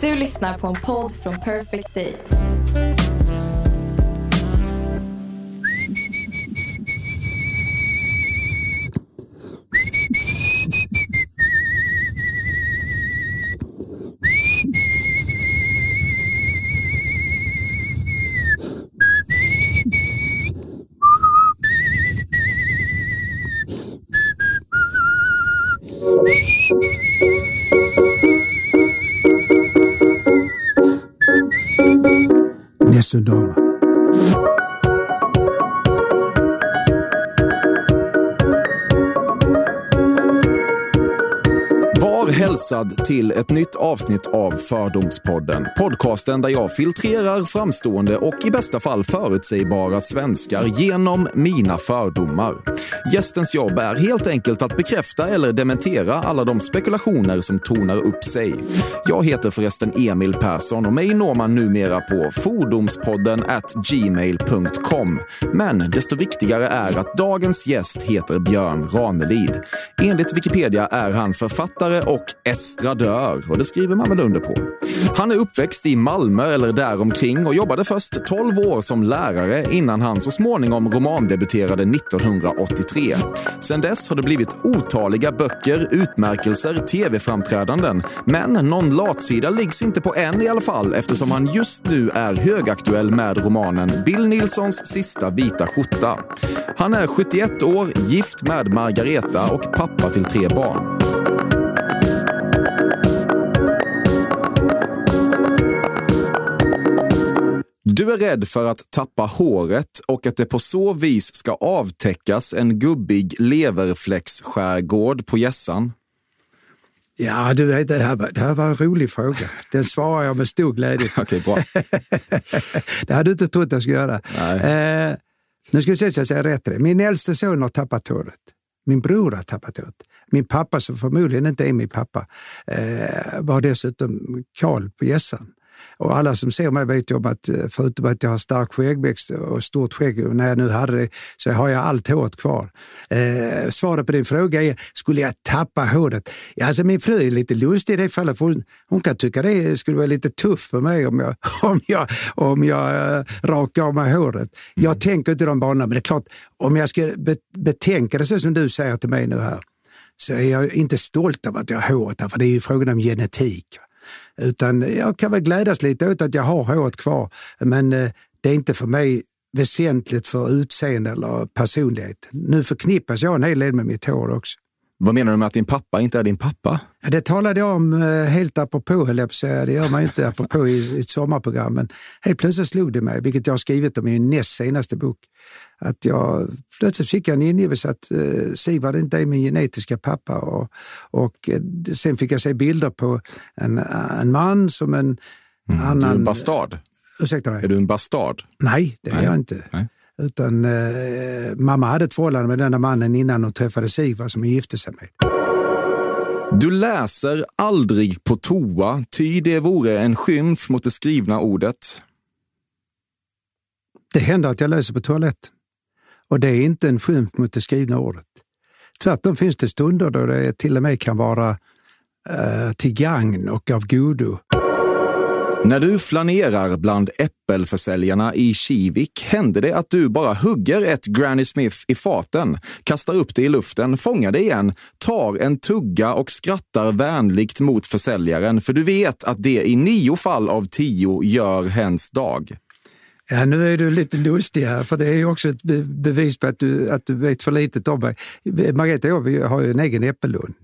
Du lyssnar på en podd från Perfect Day. Dönermann. Hälsad till ett nytt avsnitt av Fördomspodden. Podcasten där jag filtrerar framstående och i bästa fall förutsägbara svenskar genom mina fördomar. Gästens jobb är helt enkelt att bekräfta eller dementera alla de spekulationer som tonar upp sig. Jag heter förresten Emil Persson och mig når man numera på fordomspodden at gmail.com. Men desto viktigare är att dagens gäst heter Björn Ranelid. Enligt Wikipedia är han författare och estradör och det skriver man väl under på. Han är uppväxt i Malmö eller däromkring och jobbade först 12 år som lärare innan han så småningom romandebuterade 1983. Sedan dess har det blivit otaliga böcker, utmärkelser, tv-framträdanden. Men någon latsida liggs inte på än i alla fall eftersom han just nu är högaktuell med romanen Bill Nilssons sista vita skjorta. Han är 71 år, gift med Margareta och pappa till tre barn. Du är rädd för att tappa håret och att det på så vis ska avtäckas en gubbig leverfläcksskärgård på gässan. Ja, du vet, det här, var, det här var en rolig fråga. Den svarar jag med stor glädje på. Okej, bra. det hade du inte trott jag skulle göra. Eh, nu ska vi se så jag säger rätt till det. Min äldste son har tappat håret. Min bror har tappat håret. Min pappa, som förmodligen inte är min pappa, eh, var dessutom kal på gässan. Och alla som ser mig vet ju om att eh, förutom att jag har stark skäggväxt och stort skägg, och när jag nu hade det, så har jag allt håret kvar. Eh, svaret på din fråga är, skulle jag tappa håret? Ja, alltså min fru är lite lustig i det fallet, för hon, hon kan tycka det skulle vara lite tufft för mig om jag, om jag, om jag äh, rakar av mig håret. Jag tänker inte de banorna, men det är klart, om jag ska be, betänka det så som du säger till mig nu här, så är jag inte stolt över att jag har håret, för det är ju frågan om genetik. Utan jag kan väl glädjas lite åt att jag har håret kvar, men eh, det är inte för mig väsentligt för utseende eller personlighet. Nu förknippas jag en hel del med mitt hår också. Vad menar du med att din pappa inte är din pappa? Det talade jag om eh, helt apropå, höll jag på säga. Det gör man ju inte apropå i ett sommarprogram. Men helt plötsligt slog det mig, vilket jag har skrivit om i min näst senaste bok, att jag plötsligt fick en ingivelse att eh, Sivad inte är min genetiska pappa. Och, och eh, sen fick jag se bilder på en, en man som en mm, annan... Du är en bastard? Ursäkta mig? Är du en bastard? Nej, det är Nej. jag inte. Nej. Utan eh, mamma hade ett förhållande med den där mannen innan hon träffade Siva som hon gifte sig med. Du läser aldrig på toa, ty det vore en skymf mot det skrivna ordet. Det händer att jag läser på toaletten. Och det är inte en skymf mot det skrivna ordet. Tvärtom finns det stunder då det till och med kan vara eh, till gagn och av godo. När du flanerar bland äppelförsäljarna i Kivik händer det att du bara hugger ett Granny Smith i faten, kastar upp det i luften, fångar det igen, tar en tugga och skrattar vänligt mot försäljaren för du vet att det i nio fall av tio gör hens dag. Ja, nu är du lite lustig här, för det är också ett bevis på att du, att du vet för lite om mig. Margareta och jag har ju en egen äppellund.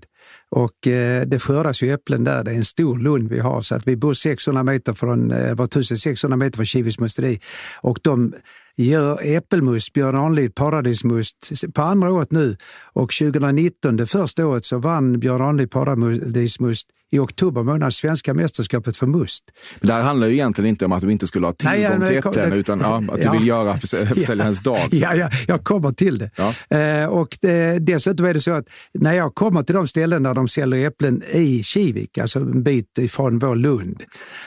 Och eh, det skördas ju äpplen där. Det är en stor lund vi har. Så att vi bor 600 meter från, eh, var 1600 meter från Kivis musteri. Och de gör äppelmust, Björn Ranelid paradismust, på andra året nu. Och 2019, det första året, så vann Björn Ranelid paradismust i oktober månad svenska mästerskapet för must. Men det här handlar ju egentligen inte om att du inte skulle ha tillgång Nej, till äpplen, utan ja, att du ja, vill göra försäljarens ja, dag. Ja, ja, jag kommer till det. Ja. Eh, och det, dessutom är det så att när jag kommer till de ställen där de säljer äpplen i Kivik, alltså en bit ifrån vår Lund,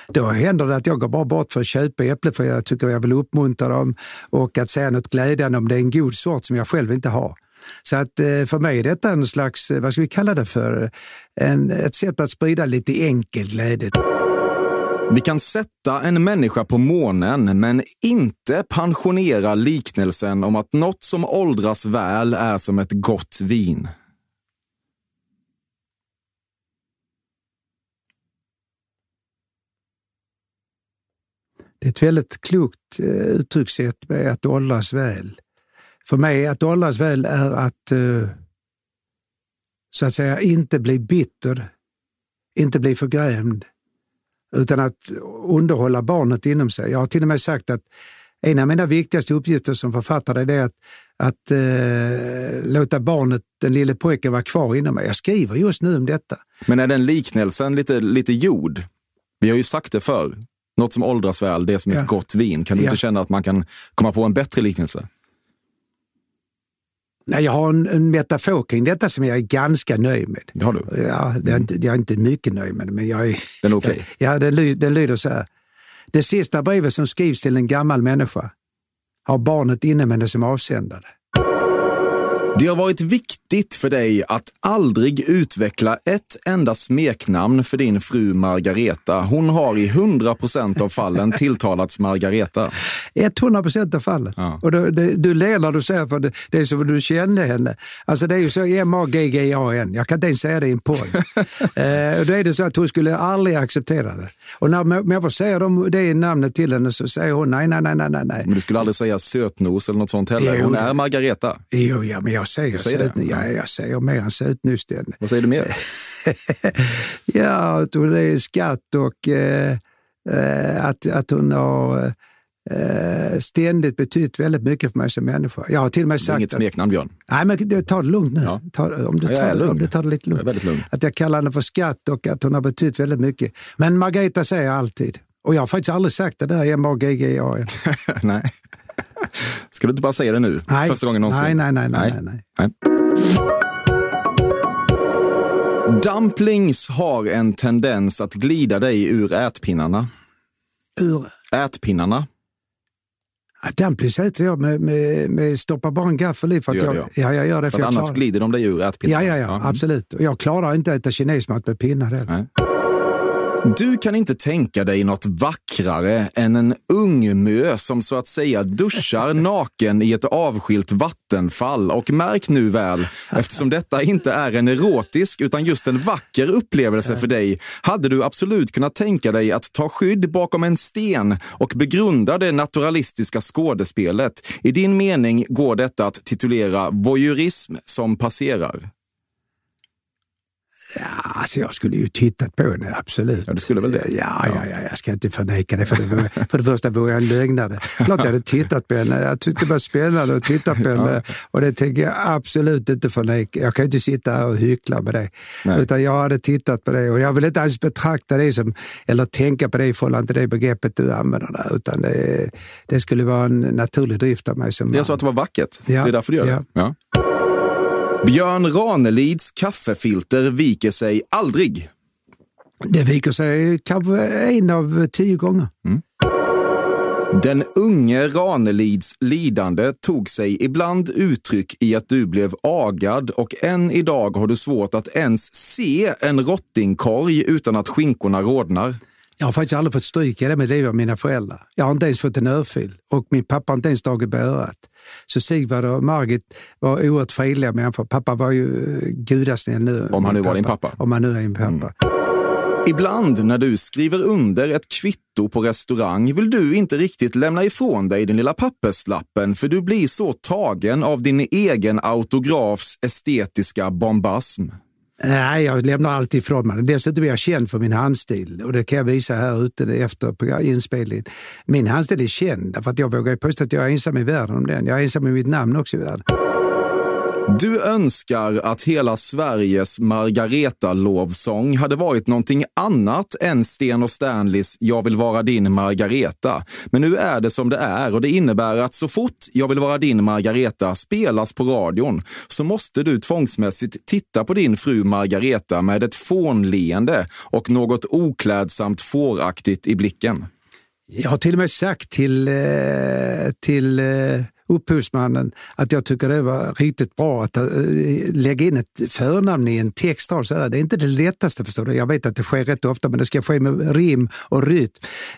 då händer det att jag går bara bort för att köpa äpplen för jag tycker jag vill uppmuntra dem och att säga något glädjande om det är en god sort som jag själv inte har. Så att eh, för mig är detta en slags, eh, vad ska vi kalla det för, en, ett sätt att sprida lite enkel glädje. Vi kan sätta en människa på månen, men inte pensionera liknelsen om att något som åldras väl är som ett gott vin. Det är ett väldigt klokt eh, uttryckssätt med att åldras väl. För mig, att åldras väl är att eh, så att säga inte bli bitter, inte bli förgrämd, utan att underhålla barnet inom sig. Jag har till och med sagt att en av mina viktigaste uppgifter som författare är att, att eh, låta barnet, den lille pojken, vara kvar inom mig. Jag skriver just nu om detta. Men är den liknelsen lite, lite jord? Vi har ju sagt det förr. Något som åldras väl, det är som ja. ett gott vin. Kan du ja. inte känna att man kan komma på en bättre liknelse? Nej, jag har en, en metafor kring detta som jag är ganska nöjd med. Det har du? Ja, det är inte, jag är inte mycket nöjd med men jag är... Den är okej? Okay. Ja, den, ly, den lyder så här. Det sista brevet som skrivs till en gammal människa har barnet inne med det som avsändare. Det har varit viktigt för dig att aldrig utveckla ett enda smeknamn för din fru Margareta. Hon har i 100 procent av fallen tilltalats Margareta. 100 procent av fallen. Ja. Och du, du, du ler när du säger för det, det är som du kände henne. Alltså det är ju så M-A-G-G-A-N. Jag kan inte ens säga det i en podd. eh, då är det så att hon skulle aldrig acceptera det. Och när människor säger det namnet till henne så säger hon nej, nej, nej, nej, nej. Men du skulle aldrig säga sötnos eller något sånt heller? Hon är Margareta. Jo, ja, men jag säger, säger söt, ja, jag säger mer än sötnysten. Vad säger du mer? ja, att hon är skatt och eh, eh, att, att hon har eh, ständigt betytt väldigt mycket för mig som människa. Jag har till och med sagt... Inget smeknamn, Björn. Nej, men ta det lugnt nu. Ja. Ta, om, du tar, ja, om du tar det lite lugnt. Jag är lugn. Att jag kallar henne för skatt och att hon har betytt väldigt mycket. Men Margareta säger jag alltid. Och jag har faktiskt aldrig sagt det där M-A-G-G-A. Nej. Ska du inte bara säga det nu? Nej. Första gången någonsin? Nej, nej, nej. nej, nej. nej. Dumplings har en tendens att glida dig ur ätpinnarna. Ur? Ätpinnarna. Ja, dumplings äter jag med, med, med stoppa bara en gaffel i. För att jag, jag. Ja, jag gör det. För, för annars glider de dig ur ätpinnarna? Ja, ja, ja, ja. absolut. Och jag klarar inte att äta kinesmat med pinnar heller. Du kan inte tänka dig något vackrare än en ung mö som så att säga duschar naken i ett avskilt vattenfall. Och märk nu väl, eftersom detta inte är en erotisk utan just en vacker upplevelse för dig, hade du absolut kunnat tänka dig att ta skydd bakom en sten och begrunda det naturalistiska skådespelet. I din mening går detta att titulera voyeurism som passerar. Ja, alltså jag skulle ju tittat på henne, absolut. Ja, du skulle väl det? Ja, ja, ja, jag ska inte förneka det. För det, var, för det första vore jag en lögnare. Klart jag hade tittat på henne. Jag tyckte det var spännande att titta på henne. Ja. Och det tänker jag absolut inte förneka. Jag kan inte sitta här och hyckla med det. Nej. Utan jag hade tittat på det. Och jag vill inte alls betrakta det som, eller tänka på det i förhållande till det begreppet du använder där. Utan det, det skulle vara en naturlig drift av mig som Jag sa att det var vackert. Ja. Det är därför du gör det. Ja. Björn Ranelids kaffefilter viker sig aldrig. Det viker sig kanske en av tio gånger. Mm. Den unge Ranelids lidande tog sig ibland uttryck i att du blev agad och än idag har du svårt att ens se en rottingkorg utan att skinkorna rodnar. Jag har faktiskt aldrig fått stryk i det med livet av mina föräldrar. Jag har inte ens fått en örfil och min pappa har inte ens tagit på örat. Så Sigvard och Margit var oerhört fredliga människor. Pappa var ju eh, gudasnäll nu. Om han nu var din pappa? Om han nu är din pappa. Mm. Ibland när du skriver under ett kvitto på restaurang vill du inte riktigt lämna ifrån dig den lilla papperslappen för du blir så tagen av din egen autografs estetiska bombasm. Nej, jag lämnar alltid ifrån mig Dessutom är jag känd för min handstil och det kan jag visa här ute efter inspelningen. Min handstil är känd för att jag vågar påstå att jag är ensam i världen om den. Jag är ensam i mitt namn också i världen. Du önskar att hela Sveriges Margareta-lovsång hade varit någonting annat än Sten och Stanleys Jag vill vara din Margareta. Men nu är det som det är och det innebär att så fort Jag vill vara din Margareta spelas på radion så måste du tvångsmässigt titta på din fru Margareta med ett fånleende och något oklädsamt fåraktigt i blicken. Jag har till och med sagt till, eh, till eh, upphovsmannen att jag tycker det var riktigt bra att äh, lägga in ett förnamn i en text. Så det är inte det lättaste förstår du. Jag vet att det sker rätt ofta men det ska ske med rim och rytm.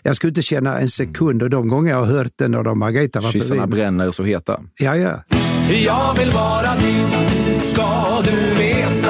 Jag skulle inte känna en sekund och de gånger jag har hört den och de Margareta var Kyssarna bränner så heta. Ja, ja. Jag vill vara din, ska du veta.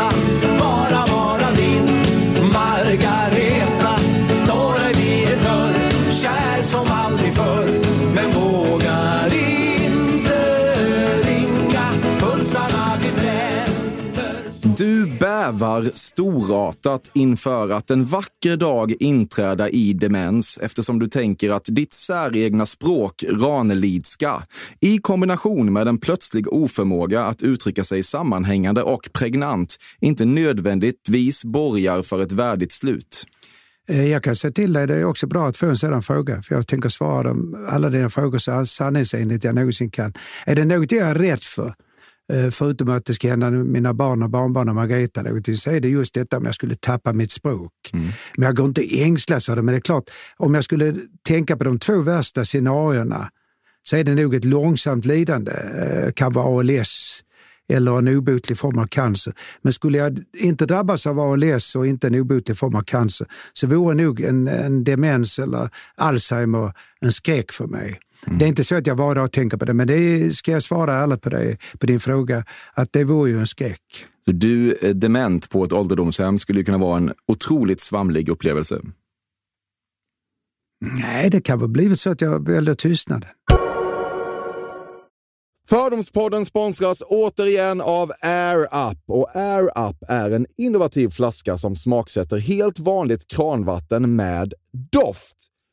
Bävar storartat inför att en vacker dag inträda i demens eftersom du tänker att ditt säregna språk, ranelidska, i kombination med en plötslig oförmåga att uttrycka sig sammanhängande och pregnant, inte nödvändigtvis borgar för ett värdigt slut. Eh, jag kan säga till dig, det är också bra att få en sådan fråga, för jag tänker svara dem, alla dina frågor så sanningsenligt jag någonsin kan. Är det något jag är rädd för, förutom att det ska hända mina barn och barnbarn och Margareta någonting, så är det just detta om jag skulle tappa mitt språk. Men jag går inte ängslas för det, men det är klart, om jag skulle tänka på de två värsta scenarierna så är det nog ett långsamt lidande, eh, kan vara ALS eller en obotlig form av cancer. Men skulle jag inte drabbas av ALS och inte en obotlig form av cancer så vore nog en, en demens eller Alzheimer en skräck för mig. Det är inte så att jag var dag och tänker på det, men det ska jag svara ärligt på, det, på din fråga, att det vore ju en skräck. Så du, eh, dement på ett ålderdomshem, skulle ju kunna vara en otroligt svamlig upplevelse. Nej, det kan väl blivit så att jag väljer tystnaden. Fördomspodden sponsras återigen av Air Up. Och Air Up är en innovativ flaska som smaksätter helt vanligt kranvatten med doft.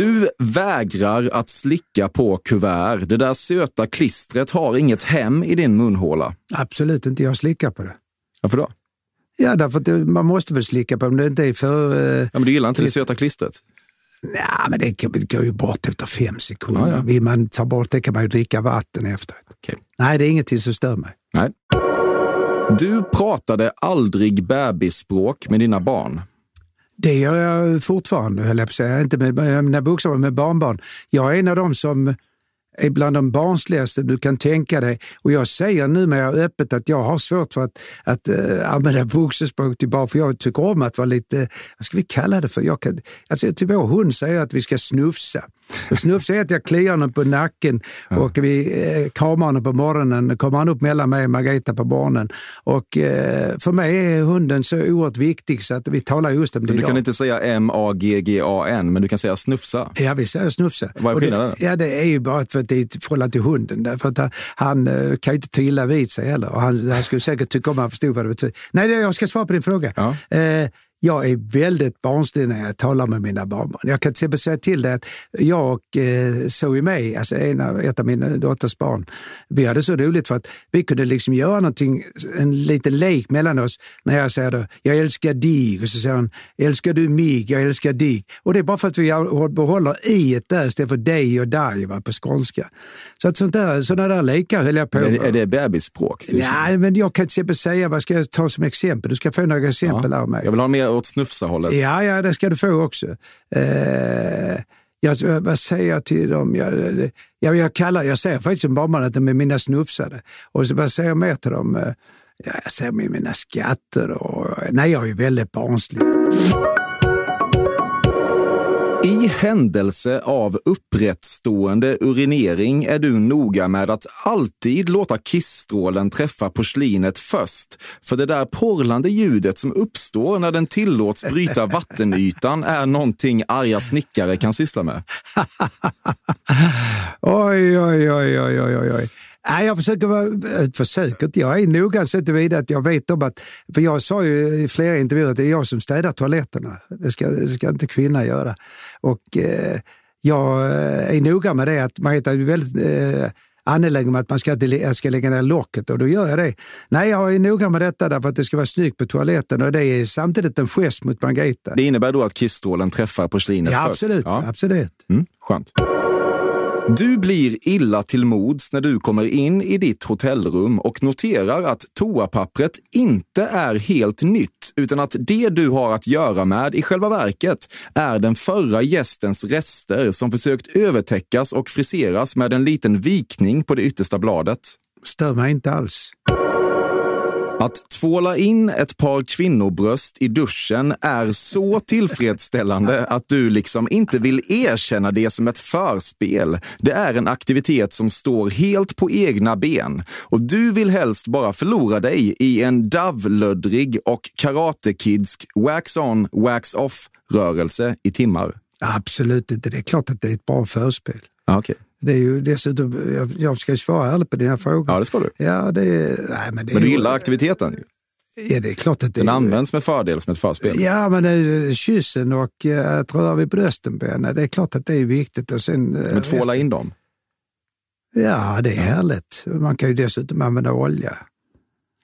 Du vägrar att slicka på kuvert. Det där söta klistret har inget hem i din munhåla. Absolut inte, jag slickar på det. Varför då? Ja, därför att det, man måste väl slicka på det om det inte är för... Eh, Ja, men du gillar inte det söta klistret? ja, men det, går- det går ju bort efter fem sekunder. Ja, ja. Vill man ta bort det kan man ju dricka vatten efter. Okej. Nej, det är ingenting som stör mig. Nej. Du pratade aldrig bebisspråk med dina barn. Det gör jag fortfarande, höll jag på att säga. Inte med mina vuxna, men med barnbarn. Jag är en av dem som är bland de barnsligaste du kan tänka dig. Och jag säger numera öppet att jag har svårt för att, att äh, använda vuxenspråk till barn, för jag tycker om att vara lite, vad ska vi kalla det för? Jag kan, alltså, till vår hund säger jag att vi ska snufsa. Snufsa är att jag kliar honom på nacken och vi eh, kramar honom på morgonen. kommer han upp mellan mig och Margareta på morgonen. Och eh, för mig är hunden så oerhört viktig så att vi talar just om Så det du kan inte säga M-A-G-G-A-N, men du kan säga snufsa. Ja, vi säger snufsa. Vad är Och det- skillnaden? Ja, det är ju bara för att det är i förhållande till hunden. Därför att han, han eh, kan ju inte ta illa vid sig heller. Och han, han skulle säkert tycka om han förstod vad det betyder. Nej, jag ska svara på din fråga. Ja. Eh, jag är väldigt barnslig när jag talar med mina barnbarn. Jag kan till exempel säga till dig att jag och eh, Zoe May, alltså en av, ett av mina dotters barn, vi hade så roligt för att vi kunde liksom göra någonting, en liten lek mellan oss. När jag säger då, jag älskar dig och så säger hon, älskar du mig? Jag älskar dig. Och det är bara för att vi behåller i ett där istället för dig och dig va, på skånska. Så att sånt där, sådana där lekar höll jag på Är med. det, är det bebisspråk? Ja, men jag kan till exempel säga, vad ska jag ta som exempel? Du ska få några exempel av mig. Jag vill ha mer åt snufsa-hållet. Ja, ja, det ska du få också. Eh, jag, vad säger jag till dem? Jag, jag, jag, kallar, jag säger faktiskt som barnbarn att de är mina snufsade. Och så, vad säger jag mer till dem? Eh, jag säger med mina skatter och... Nej, jag är väldigt barnslig. Händelse av upprättstående urinering är du noga med att alltid låta kissstrålen träffa porslinet först. För det där porlande ljudet som uppstår när den tillåts bryta vattenytan är någonting arga snickare kan syssla med. Oj, oj, oj, oj, oj, oj. Nej, jag försöker vara, äh, försöker jag är noga så tillvida att jag vet om att, för jag sa ju i flera intervjuer att det är jag som städar toaletterna. Det ska, det ska inte kvinnan göra. Och eh, jag eh, är noga med det att Margareta är väldigt, eh, angelägen om att man ska, jag ska lägga ner locket och då gör jag det. Nej, jag är noga med detta därför att det ska vara snyggt på toaletten och det är samtidigt en gest mot Margareta. Det innebär då att kissstrålen träffar porslinet Ja, först? absolut. absolut. Mm, skönt. Du blir illa till mods när du kommer in i ditt hotellrum och noterar att toapappret inte är helt nytt, utan att det du har att göra med i själva verket är den förra gästens rester som försökt övertäckas och friseras med en liten vikning på det yttersta bladet. Stör mig inte alls. Att tvåla in ett par kvinnobröst i duschen är så tillfredsställande att du liksom inte vill erkänna det som ett förspel. Det är en aktivitet som står helt på egna ben och du vill helst bara förlora dig i en davlöddrig och karatekidsk wax-on, wax-off-rörelse i timmar. Absolut inte. Det är klart att det är ett bra förspel. Okej. Det är ju dessutom, jag, jag ska svara ärligt på dina frågor. Ja, det ska du. Ja, det. Nej, men det Men du gillar aktiviteten? ju. Ja, det är klart att det Den är... används med fördel som ett förspel. Ja, men det kyssen och eh, att röra vid brösten på henne, det är klart att det är viktigt. Och sen, eh, Men tvåla in dem? Ja, det är härligt. Man kan ju dessutom använda olja.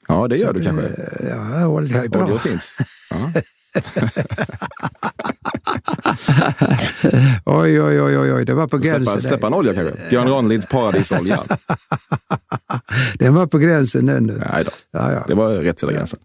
Ja, det gör Så du att, kanske. eh, Ja, olja är bra. Olja finns. Ja. Oj, oj, oj, oj, oj, det var på gränsen. släppa en olja kanske? Björn Ranelids paradisolja? Den var på gränsen den nu. Nej då. Ja, ja. Det var rätt sida gränsen.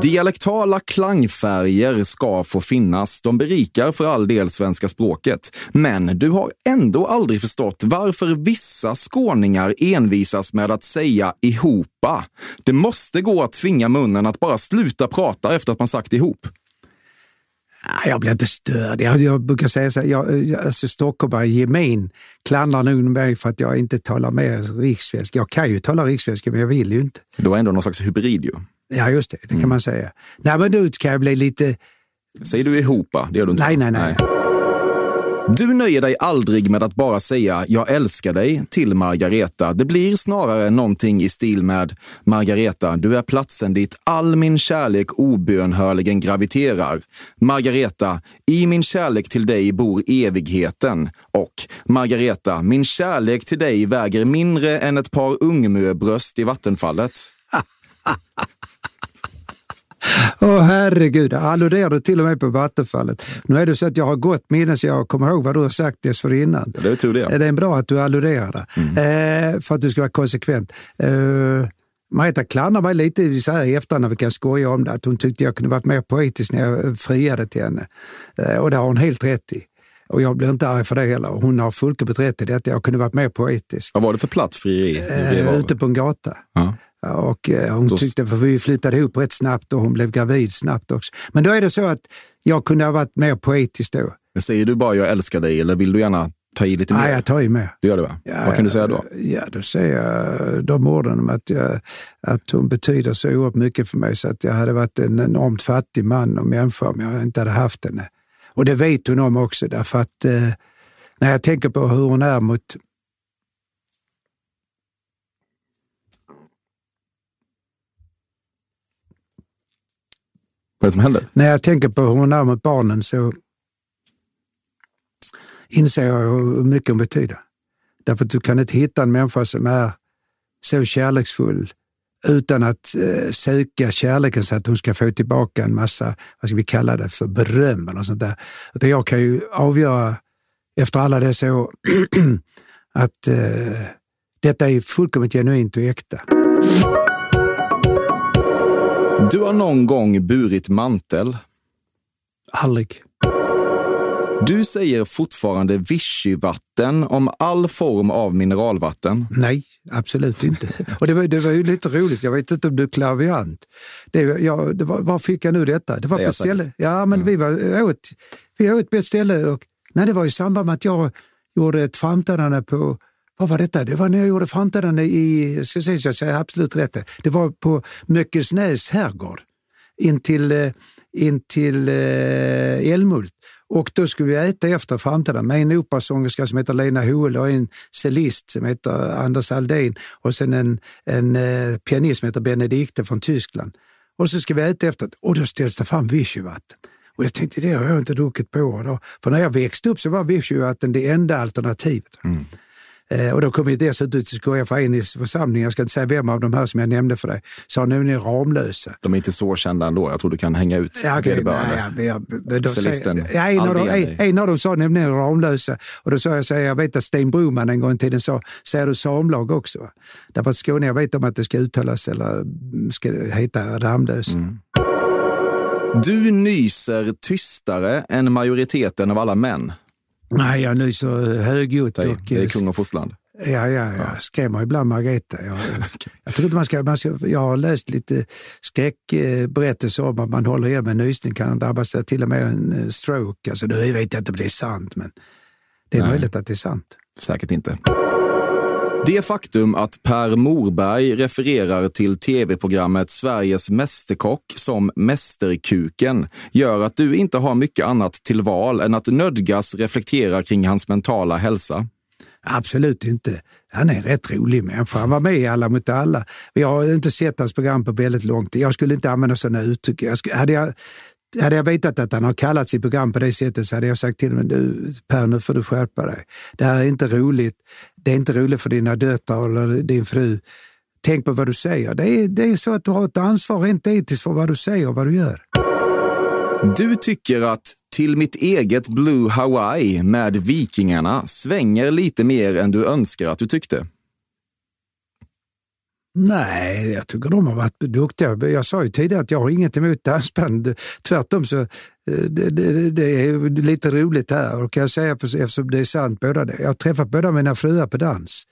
Dialektala klangfärger ska få finnas. De berikar för all del svenska språket. Men du har ändå aldrig förstått varför vissa skåningar envisas med att säga ihopa. Det måste gå att tvinga munnen att bara sluta prata efter att man sagt ihop. Nej, Jag blir inte störd. Jag, jag brukar säga så här, jag, jag, alltså stockholmare i gemen klandrar nog mig för att jag inte talar mer rikssvenska. Jag kan ju tala rikssvenska, men jag vill ju inte. Det var ändå någon slags hybrid ju. Ja, just det. Det kan Mm. man säga. Nej, men nu kan jag bli lite... Säger du ihopa? Det gör du inte. Nej, nej, nej. Du nöjer dig aldrig med att bara säga “jag älskar dig” till Margareta. Det blir snarare någonting i stil med “Margareta, du är platsen dit all min kärlek obönhörligen graviterar”. “Margareta, i min kärlek till dig bor evigheten” och “Margareta, min kärlek till dig väger mindre än ett par ungmöbröst i vattenfallet”. Åh herregud, alluderar du till och med på vattenfallet? Nu är det så att jag har gott minne så jag kommer ihåg vad du har sagt dessförinnan. Det är tur det. Det är bra att du alluderar där, eh, för att du ska vara konsekvent. Eh, Marita klandrar mig lite så här i efterhand när vi kan skoja om det, att hon tyckte jag kunde varit mer poetisk när jag friade till henne. Eh, och det har hon helt rätt i. Och jag blir inte arg för det heller. Hon har fullkomligt rätt i detta. Jag kunde varit mer poetisk. Vad var det för platt frieri? Eh, ute på en gata. Ja. Och eh, hon tyckte, för vi flyttade ihop rätt snabbt och hon blev gravid snabbt också. Men då är det så att jag kunde ha varit mer poetisk då. Säger du bara “jag älskar dig” eller vill du gärna ta i lite mer? Nej, jag tar ju med. Du gör det va? Ja, Vad kan du säga då? Ja, då säger jag de orden om att, jag, att hon betyder så oerhört mycket för mig så att jag hade varit en enormt fattig man och människa om jag inte hade haft henne. Och det vet hon om också därför att eh, när jag tänker på hur hon är mot Vad är det som händer? när jag tänker på hur hon är mot barnen så inser jag hur mycket hon betyder. Därför att du kan inte hitta en människa som är så kärleksfull utan att eh, söka kärleken så att hon ska få tillbaka en massa, vad ska vi kalla det för, beröm eller sånt där. Utan jag kan ju avgöra efter alla dessa år att eh, detta är fullkomligt genuint och äkta. Du har någon gång burit mantel. Aldrig. Du säger fortfarande vichyvatten om all form av mineralvatten. Nej, absolut inte. Och det var, det var ju lite roligt, jag vet inte om du är klaviant. Det, var- ja, det var, var fick jag nu detta? Det var Det på jag ställe. Ja, men vi var åt, vi åt på ett ställe och nej, det var i samband med att jag gjorde ett framträdande på vad var detta? Det var när jag gjorde framträdande i, ska jag säga jag säger absolut rätt, det var på Möckelsnäs herrgård intill, eh, intill eh, Älmhult. Och då skulle vi äta efter framträdande med en operasångerska som heter Lena Hoel och en cellist som heter Anders Aldén och sen en, en eh, pianist som heter Benedikte från Tyskland. Och så ska vi äta efter och då ställs det fram vichyvatten. Och jag tänkte, det har jag inte druckit på år. Då. För när jag växte upp så var vichyvatten det enda alternativet. Mm och då kom vi dessutom för en i församlingen, jag ska inte säga vem av de här som jag nämnde för dig, sa nu är ni Ramlösa. De är inte så kända ändå. Jag tror du kan hänga ut Ja, okej, vederbörande. Cellisten ja, en, av dem, en, en av dem sa nämligen Ramlösa. Och då sa jag, så här, jag vet att Sten Broman en gång i tiden sa, säger du samlag också? Va? Därför att Skåne, jag vet om att det ska uttalas eller mm, ska heta Ramlösa. Mm. Du nyser tystare än majoriteten av alla män. Nej, jag nyser högljutt Säg, och Det är eh, kung och fosterland. Ja, ja, jag skrämmer ibland Margareta. Jag, jag, tror inte man ska, man ska, jag har läst lite skräckberättelser om att man håller igen med nysning kan drabbas av till och med en eh, stroke. Alltså, nu vet jag inte om det är sant, men det är Nej. möjligt att det är sant. Säkert inte. Det faktum att Per Morberg refererar till tv-programmet Sveriges Mästerkock som Mästerkuken gör att du inte har mycket annat till val än att nödgas reflektera kring hans mentala hälsa. Absolut inte. Han är en rätt rolig människa. Han var med i Alla mot alla. Jag har inte sett hans program på väldigt lång tid. Jag skulle inte använda sådana uttryck. Jag skulle, hade, jag, hade jag vetat att han har kallat sitt program på det sättet så hade jag sagt till honom, du Per, nu får du skärpa dig. Det här är inte roligt. Det är inte roligt för dina döttrar eller din fru. Tänk på vad du säger. Det är, det är så att du har ett ansvar rent etiskt för vad du säger och vad du gör. Du tycker att Till mitt eget Blue Hawaii med Vikingarna svänger lite mer än du önskar att du tyckte. Nej, jag tycker de har varit duktiga. Jag sa ju tidigare att jag har inget emot dansband. Tvärtom så det, det, det är lite roligt här och kan jag säga eftersom det är sant båda det. Jag har träffat båda mina fruar på dans.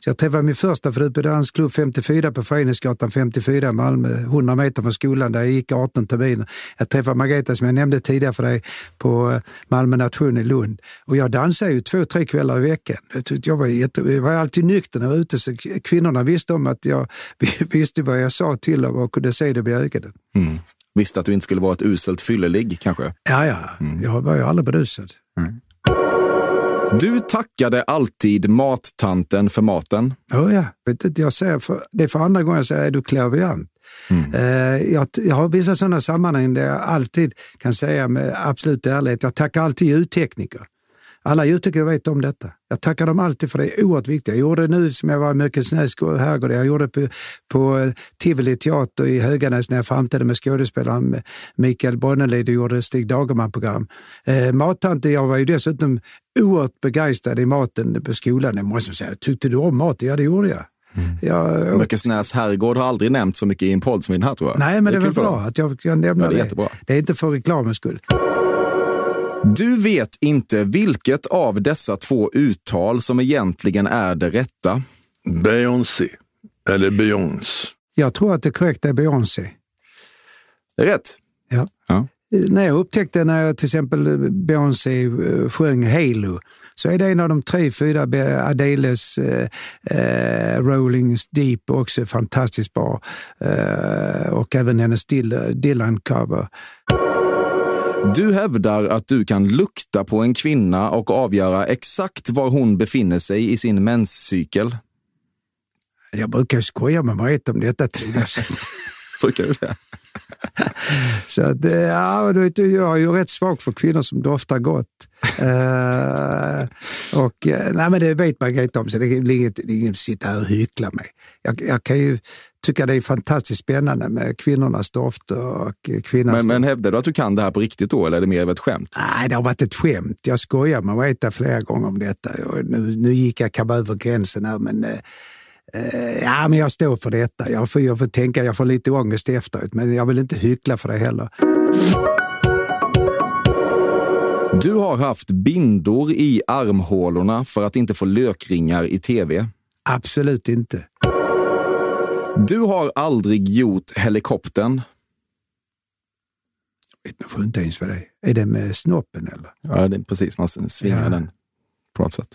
Så jag träffade min första fru på dansklubb 54 på Föreningsgatan 54 i Malmö, 100 meter från skolan där jag gick 18 terminer. Jag träffade Margareta som jag nämnde tidigare för dig på eh, Malmö nation i Lund. Och jag dansade ju två, tre kvällar i veckan. Jag, var jätte, jag var alltid nykter när jag var ute så kvinnorna visste om att jag visste vad jag sa till dem och kunde se det i ögonen. Mm. Visste att du inte skulle vara ett uselt fyllelig kanske? Ja, ja. Jag var ju aldrig berusad. Du tackade alltid mattanten för maten. Oh, ja. Vet inte, jag säger för, det är för andra gången jag säger är du klaviant. Eh, jag, jag har vissa sådana sammanhang där jag alltid kan säga med absolut ärlighet, jag tackar alltid ljudtekniker. Alla ljudtekniker vet om detta. Jag tackar dem alltid för det är oerhört viktigt. Jag gjorde det nu som jag var i Möckelsnäs herrgård, jag gjorde det på, på eh, Tivoli teater i Höganäs när jag framträdde med skådespelaren Mikael Bronnelid och gjorde Stig Dagerman-program. Eh, Mattanten, jag var ju dessutom oerhört begeistrad i maten på skolan. Jag måste säga, tyckte du om maten? Ja, det gjorde jag. jag Möckelsnäs herrgård har aldrig nämnt så mycket i en podd som i den här tror jag. Nej, men det är, kul väl för bra dem. att jag kan nämna Ja, det är det. jättebra. Det är inte för reklamens skull. Du vet inte vilket av dessa två uttal som egentligen är det rätta. Beyoncé. Eller Beyoncé. Jag tror att det korrekta är Beyoncé. Det är rätt. Ja. Ja. När jag upptäckte när jag till exempel Beyoncé eh, sjöng Halo så är det en av de tre, fyra Adeles eh, eh, Rolling Deep också fantastiskt bra. Eh, och även hennes Dylan-cover. Du hävdar att du kan lukta på en kvinna och avgöra exakt var hon befinner sig i sin menscykel. Jag brukar skoja med Marita om detta tidigare. Brukar du det? Så att, eh, ja, du vet, jag är ju rätt svag för kvinnor som doftar gott. Eh, och, eh, nej, men det vet Margareta om, så det är inget, det är inget att sitta här och hyckla med. Jag, jag kan ju tycka det är fantastiskt spännande med kvinnornas dofter och kvinnans Men, men hävdar du att du kan det här på riktigt då, eller är det mer av ett skämt? Nej, det har varit ett skämt. Jag skojar med Margareta flera gånger om detta. Nu, nu gick jag kanske över gränsen här, men eh, eh, ja, men jag står för detta. Jag får, jag får tänka, jag får lite ångest efteråt, men jag vill inte hyckla för det heller. Du har haft bindor i armhålorna för att inte få lökringar i tv. Absolut inte. Du har aldrig gjort helikoptern. vet man får inte ens vad det är. Är det med snoppen eller? Ja, det är precis. Man svingar Ja. den på något sätt.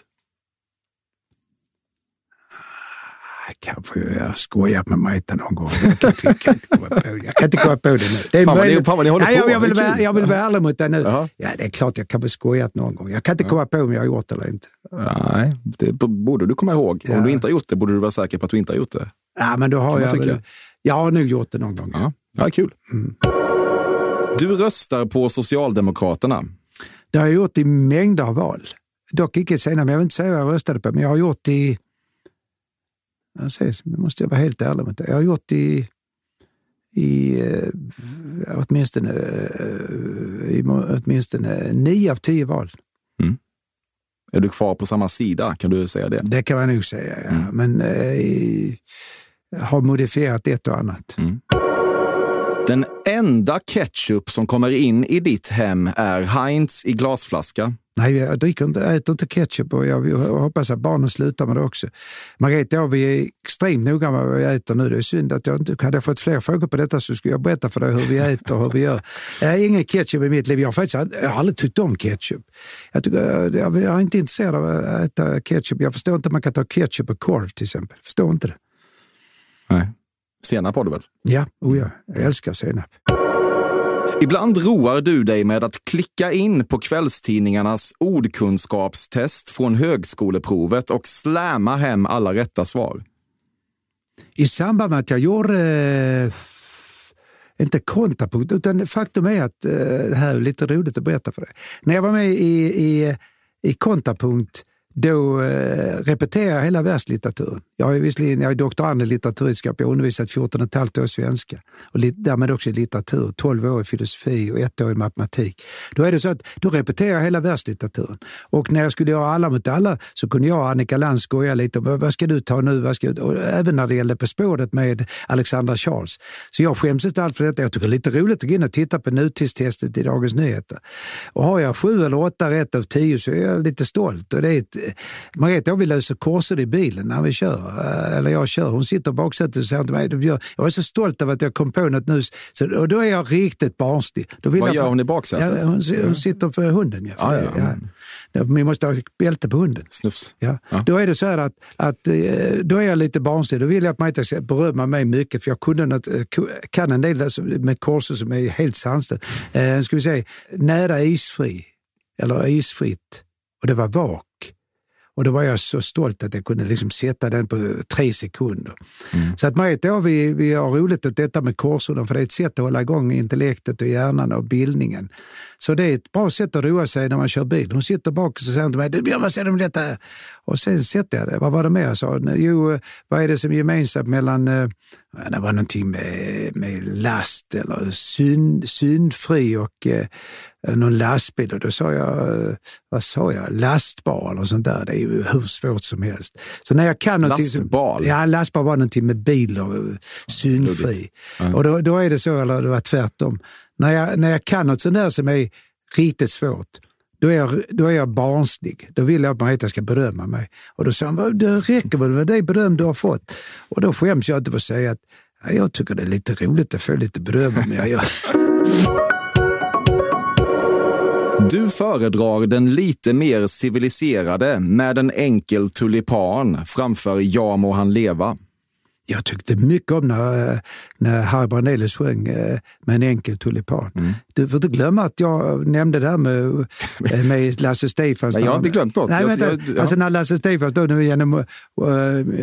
Ah, Kanske jag skojat med Marita någon gång. Jag kan, inte- kan inte komma på det. Jag kan inte komma på det nu. Det är Fan möjligt. fan Nej, jag, på. jag, vill Det är vara, jag vill vara ärlig mot dig nu. Jaha. Ja, det är klart jag kan ha skojat någon gång. Jag kan inte komma på om jag har gjort det eller inte. Nej, det borde du komma ihåg. Ja. Om du inte har gjort det borde du vara säker på att du inte har gjort det. Ja, men då har jag väl, Jag har nog gjort det någon gång. Ja, ja kul. Mm. Du röstar på Socialdemokraterna. Det har jag gjort i mängder av val. dock icke senare, men jag vill inte säga vad jag röstade på, men jag har gjort i... Jag säger, nu måste jag vara helt ärlig med det. Jag har gjort i, i eh, åtminstone, eh, i åtminstone nio av tio val. Är du kvar på samma sida? Kan du säga det? Det kan man nog säga, ja. men eh, har modifierat ett och annat. Den enda ketchup som kommer in i ditt hem är Heinz i glasflaska. Nej, jag dricker inte, äter inte ketchup och jag, jag hoppas att barnen slutar med det också. Margareta och vi är extremt noga med vad vi äter nu. Det är synd att jag inte hade jag fått fler frågor på detta så skulle jag berätta för dig hur vi äter och hur vi gör. Jag har ingen ketchup i mitt liv. Jag har faktiskt jag har aldrig tyckt om ketchup. Jag, tycker, jag, jag är inte intresserad av att äta ketchup. Jag förstår inte att man kan ta ketchup och korv till exempel. Förstår inte det. Nej. Senap har du väl? Ja, oh ja, jag älskar senap. Ibland roar du dig med att klicka in på kvällstidningarnas ordkunskapstest från högskoleprovet och släma hem alla rätta svar. I samband med att jag gjorde, eh, inte kontrapunkt, utan faktum är att eh, det här är lite roligt att berätta för dig. När jag var med i, i, i kontrapunkt, då eh, repeterade jag hela världslitteraturen. Jag är visserligen jag är doktorand i litteraturvetenskap, jag har undervisat 14 15 år svenska och lit, därmed också i litteratur, 12 år i filosofi och ett år i matematik. Då är det så att då repeterar jag hela världslitteraturen. Och när jag skulle göra Alla mot alla så kunde jag och Annika Lantz skoja lite om vad vad ska du ta nu? Vad ska du? Och även när det gällde På spåret med Alexandra Charles. Så jag skäms inte allt för detta. Jag tycker det är lite roligt att gå in och titta på nutidstestet i Dagens Nyheter. Och har jag sju eller åtta rätt av tio så är jag lite stolt. Och det är ett, Margareta och jag vi löser korsord i bilen när vi kör. Eh, Eller jag kör. Hon sitter i baksätet och säger till mig, "Du, Björn, jag är så stolt över att jag kom på något nu. Så, och då är jag riktigt barnslig. Då vill Vad jag, gör hon i baksätet? Ja, hon, hon sitter för hunden. Ja, för Ja, det, ja. ja. Vi måste ha bälte på hunden. Snufs. Ja. Ja. Då är det så här att, att eh, då är jag lite barnslig. Då vill jag att Marita ska berömma mig mycket för jag kunde något, eh, kan en del med korsord som är helt sanslöst. Eh, ska vi säga, nära isfri, eller isfritt. Och det var vak. Och då var jag så stolt att jag kunde liksom sätta den på tre sekunder. Så att Marita och vi, vi har roligt åt detta med korsorden för det är ett sätt att hålla igång intellektet och hjärnan och bildningen. Så det är ett bra sätt att roa sig när man kör bil. Hon sitter bak och så säger till mig, du Björn vad säger du om detta? här?" Och sen sätter jag det. Vad var det mer jag sa? Jo, vad är det som är gemensamt mellan, eh, det var någonting med, med last eller syn, synfri och eh, någon lastbil. Och då sa jag, eh, vad sa jag, lastbar eller sånt där. Det är ju hur svårt som helst. Så när jag kan som- Lastbal? Ja, lastbar var någonting med bil och eh, synfri. Ja. Och då, då är det så, eller det var tvärtom. När jag, när jag kan något sånt där som är riktigt svårt, då är, jag, då är jag barnslig. Då vill jag att Marita ska berömma mig. Och då sa hon, "Vad, det räcker väl med det beröm du har fått. Och då skäms jag inte för att säga att ja, jag tycker det är lite roligt att få lite beröm. om jag gör. Du föredrar den lite mer civiliserade med en enkel tulipan framför Ja må han leva. Jag tyckte mycket om när, eh, när Harry Brandelius sjöng eh, med en enkel tulipan. Mm. Du får inte glömma att jag nämnde det här med, eh, med Lasse Stefans. Nej, jag har inte glömt något. Nej, Jag- vänta. jag- ja. Alltså när Lasse Stefans då nu genom uh,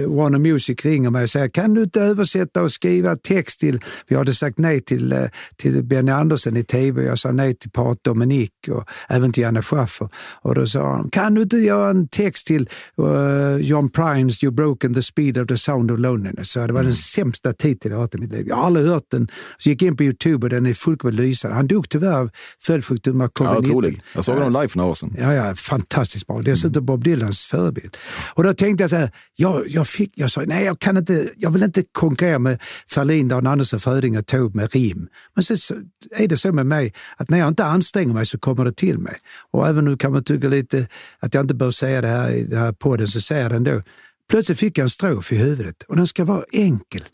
Warner Music ringer mig och säger kan du inte översätta och skriva text till, vi hade sagt nej till, till Benny Andersson i tv, jag sa nej till Pat Dominik och även till Janne Schaffer. Och då sa han, kan du inte göra en text till uh, John Primes You broken the speed of the sound of loneliness? Så det var den sämsta titeln jag hört i mitt liv. Jag har aldrig hört den. Så gick in på Youtube och den är fullkomligt lysande. Han dog tyvärr av följdsjukdom av Ja, covid-19. otrolig. Jag såg honom live för några år sedan. Ja, ja, fantastiskt bra. Dessutom Bob Dylans förebild. Och då tänkte jag så här, jag, jag, fick, jag sa nej, jag, kan inte, jag vill inte konkurrera med Ferlin, Dan Andersson, Fröding och Taube med rim. Men så, så är det så med mig att när jag inte anstränger mig så kommer det till mig. Och även nu kan man tycka lite att jag inte bör säga det här i den här podden, så säger jag det ändå. Plötsligt fick jag en strof i huvudet och den ska vara enkel.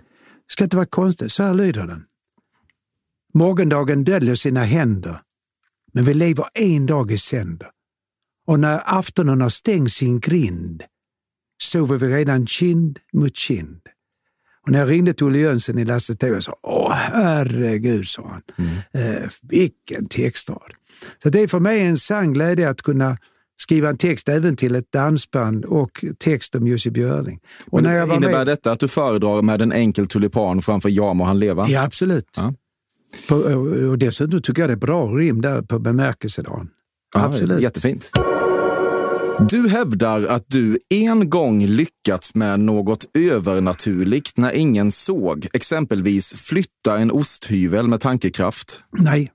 Ska inte vara konstigt. Så här lyder den. Morgondagen döljer sina händer, men vi lever en dag i sänder. Och när aftonen har stängt sin grind sover vi redan kind mot kind. Och när jag ringde till Olle Jönsson i Lasse TV sa Åh herregud, sa han. Eh, vilken textrad. Så det är för mig en sann glädje att kunna skriva en text även till ett dansband och text om Jussi Björling. Och Men när jag var innebär med, detta att du föredrar med en enkel tulipan framför Ja må han leva? Ja, absolut. Ja. På, och dessutom tycker jag det är bra rim där på bemärkelsedagen. Ja, absolut. Jättefint. Du hävdar att du en gång lyckats med något övernaturligt när ingen såg. Exempelvis flytta en osthyvel med tankekraft. Nej,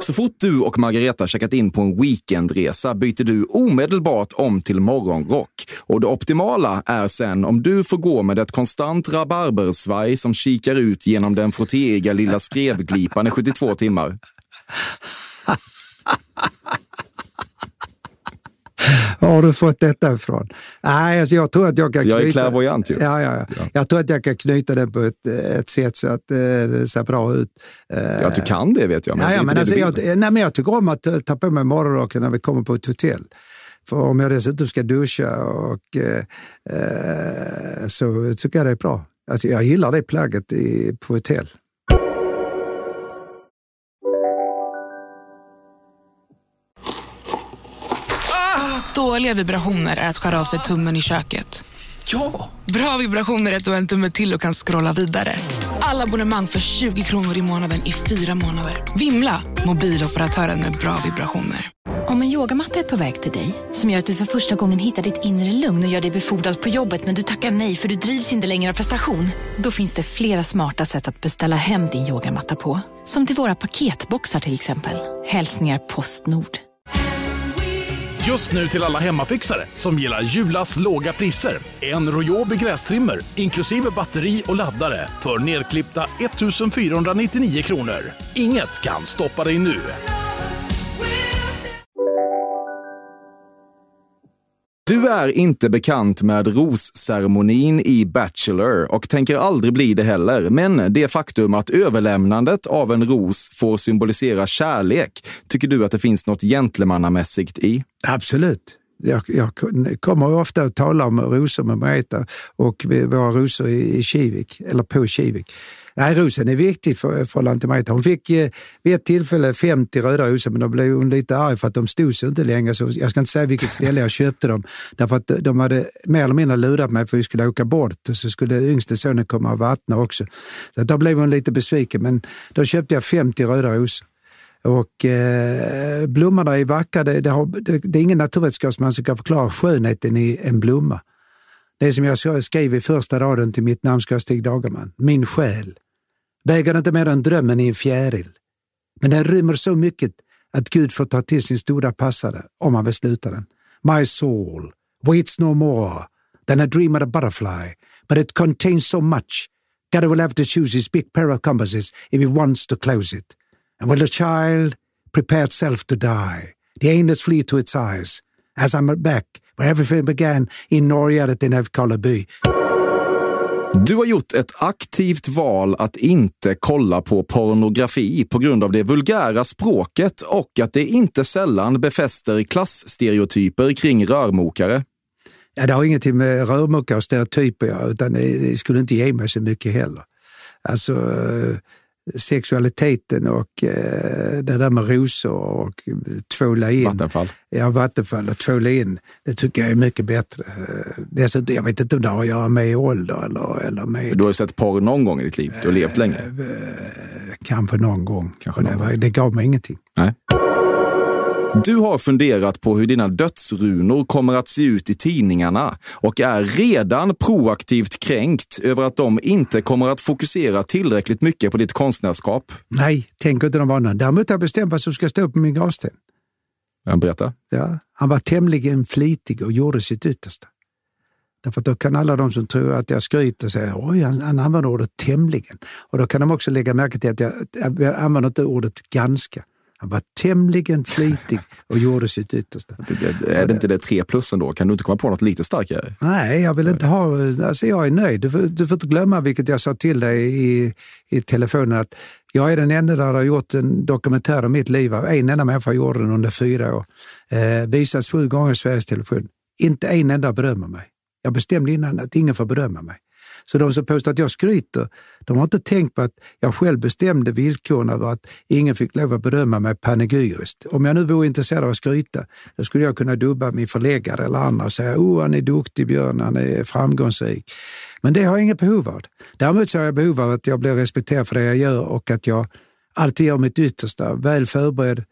så fort du och Margareta checkat in på en weekendresa byter du omedelbart om till morgonrock. Och det optimala är sen om du får gå med ett konstant rabarbersvaj som kikar ut genom den frottéiga lilla skrevglipan i 72 timmar. Var har du fått detta ifrån? Nej, alltså jag tror att jag kan Jag är knyta... ju. Ja, ja, ja. Jag tror att jag kan knyta den på ett, ett sätt så att eh, det ser bra ut. Eh, Ja, att du kan det vet jag, men ja, ja, men alltså, jag, vill. nej, men jag tycker om att eh, ta på mig morgonrocken när vi kommer på ett hotell. För om jag dessutom ska duscha och, eh, eh, så tycker jag det är bra. Alltså, jag gillar det plagget i, på hotell. Dåliga vibrationer är att skära av sig tummen i köket. Ja! Bra vibrationer är att du har en tumme till och kan scrolla vidare. Alla abonnemang för 20 kronor i månaden i fyra månader. Vimla! Mobiloperatören med bra vibrationer. Om en yogamatta är på väg till dig, som gör att du för första gången hittar ditt inre lugn och gör dig befordrad på jobbet men du tackar nej för du drivs inte längre av prestation. Då finns det flera smarta sätt att beställa hem din yogamatta på. Som till våra paketboxar till exempel. Hälsningar Postnord. Just nu till alla hemmafixare som gillar Julas låga priser. En Royobi grästrimmer inklusive batteri och laddare för nedklippta 1 499 kronor. Inget kan stoppa dig nu. Du är inte bekant med rosceremonin i Bachelor och tänker aldrig bli det heller. Men det faktum att överlämnandet av en ros får symbolisera kärlek tycker du att det finns något gentlemannamässigt i? Absolut. Jag, jag kommer ofta att tala om rosor med Marita och våra rosor i Kivik, eller på Kivik. Nej, rosen är viktig för, för till Margareta. Hon fick eh, vid ett tillfälle 50 röda rosor, men då blev hon lite arg för att de stod sig inte längre. Så jag ska inte säga vilket ställe jag köpte dem, därför att de hade mer eller mindre lurat mig för att vi skulle åka bort och så skulle yngste sonen komma och vattna också. Så då blev hon lite besviken, men då köpte jag 50 röda rosor. Och eh, blommorna är vackra. Det, det, har, det, det är ingen naturvetenskapsman som kan förklara skönheten i en blomma. Det som jag skrev i första raden till mitt namn ska Stig Dagerman. Min själ väger inte mer än drömmen i en fjäril. Men den rymmer så mycket att Gud får ta till sin stora passare om han vill sluta den. My soul waits no more than a dream of a butterfly, but it contains so much. God will have to choose his big pair of compasses if he wants to close it. And will the child prepare itself to die? The angels flee to its eyes. As I'm back, where everything began in Norgärdet in Älvkarleby. Du har gjort ett aktivt val att inte kolla på pornografi på grund av det vulgära språket och att det inte sällan befäster klassstereotyper kring rörmokare. Ja, det har ingenting med rörmokare och stereotyper att göra, utan det, skulle inte ge mig så mycket heller. Alltså eh, sexualiteten och eh, det där med rosor och tvåla in. Vattenfall. Ja, vattenfall och tvåla in. Det tycker jag är mycket bättre. Eh, Dessutom, jag vet inte om det har att göra med ålder eller, eller med Du har ju sett porr någon gång i ditt liv. Du har levt länge. kanske någon gång. Kanske Och det, någon var, det gav mig ingenting. Nej. Du har funderat på hur dina dödsrunor kommer att se ut i tidningarna och är redan proaktivt kränkt över att de inte kommer att fokusera tillräckligt mycket på ditt konstnärskap. Nej, tänk inte de vanorna. Däremot har jag bestämt vad som ska stå på min gravsten. Jag berätta. Ja, han var tämligen flitig och gjorde sitt yttersta. Därför att då kan alla de som tror att jag skryter säga oj, han, han använder ordet tämligen. Och då kan de också lägga märke till att jag, jag använder inte ordet ganska. Han var tämligen flitig och gjorde sitt yttersta. Är det inte det tre plus ändå? Kan du inte komma på något lite starkare? Nej, jag vill inte ha... Alltså jag är nöjd. Du får, du får inte glömma, vilket jag sa till dig i, i telefonen, att jag är den enda där har gjort en dokumentär om mitt liv. En enda människa gjorde den under fyra år. Eh, visats sju gånger i Sveriges Television. Inte en enda berömmer mig. Jag bestämde innan att ingen får berömma mig. Så de som påstår att jag skryter, de har inte tänkt på att jag själv bestämde villkoren över att ingen fick lov att berömma mig panegyriskt. Om jag nu vore intresserad av att skryta, då skulle jag kunna dubba min förläggare eller andra och säga oh, han är duktig Björn, han är framgångsrik. Men det har jag inget behov av. Däremot så har jag behov av att jag blir respekterad för det jag gör och att jag alltid gör mitt yttersta, väl förberedd,